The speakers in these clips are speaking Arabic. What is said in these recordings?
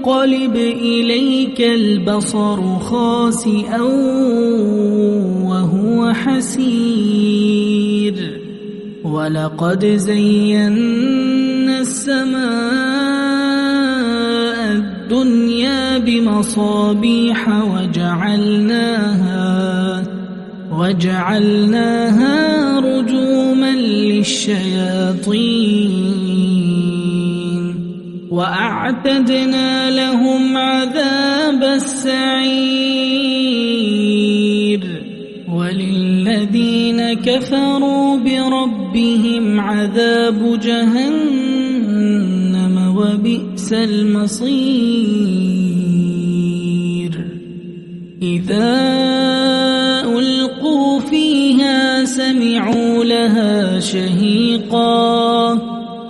ينقلب إليك البصر خاسئا وهو حسير. ولقد زينا السماء الدنيا بمصابيح وجعلناها وجعلناها رجوما للشياطين. وأعتدنا لهم عذاب السعير. وللذين كفروا بربهم عذاب جهنم وبئس المصير. إذا ألقوا فيها سمعوا لها شهيقا.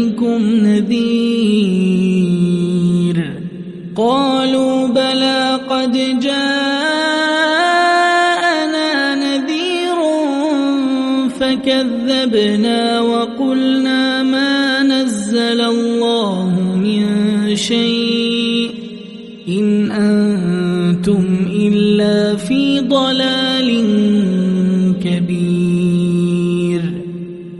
يأتكم نذير. قالوا بلى قد جاءنا نذير فكذبنا وقلنا ما نزل الله من شيء. إن أنتم إلا في ضلال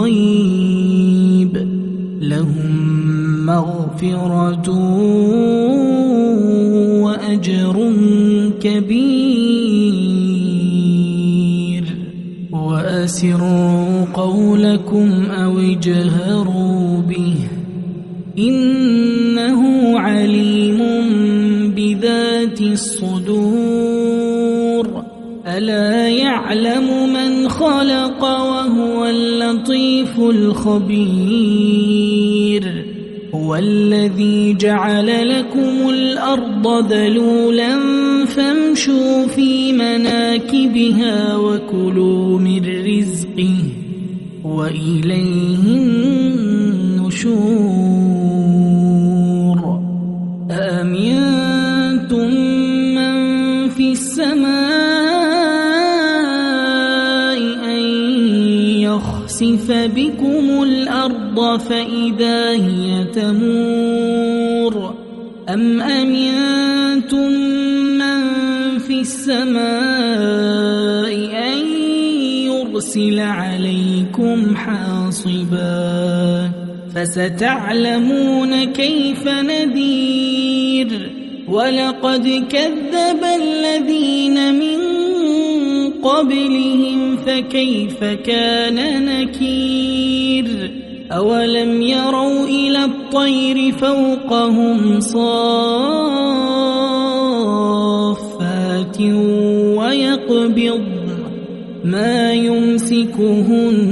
بالغيب لهم مغفرة وأجر كبير. وأسروا قولكم أو اجهروا به. إنه عليم بذات الصدور. ألا يعلم من خلق وهو اللطيف الخبير. هو الذي جعل لكم الأرض ذلولا فامشوا في مناكبها وكلوا من رزقه وإليه النشور. أأمنتم يخسف بكم الأرض فإذا هي تمور أم أمنتم من في السماء أن يرسل عليكم حاصبا فستعلمون كيف نذير ولقد كذب الذين من قبلهم فكيف كان نكير أولم يروا إلى الطير فوقهم صافات ويقبض ما يمسكهن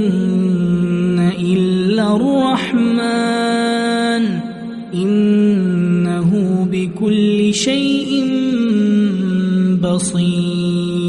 إلا الرحمن إنه بكل شيء بصير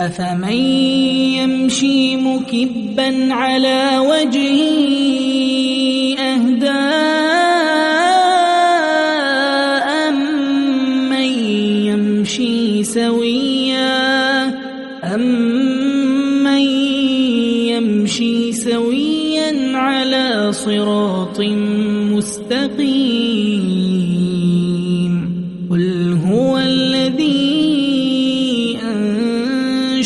أفمن يمشي مكبا على وجهه أهداء من يمشي سويا أمن يمشي سويا على صراط مستقيم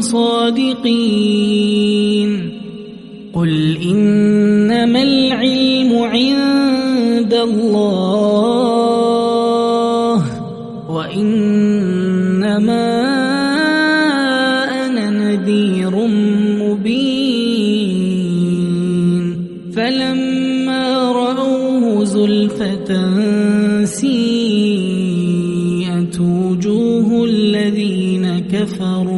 صادقين قل إنما العلم عند الله وإنما أنا نذير مبين فلما رأوه زلفة سيئت وجوه الذين كفروا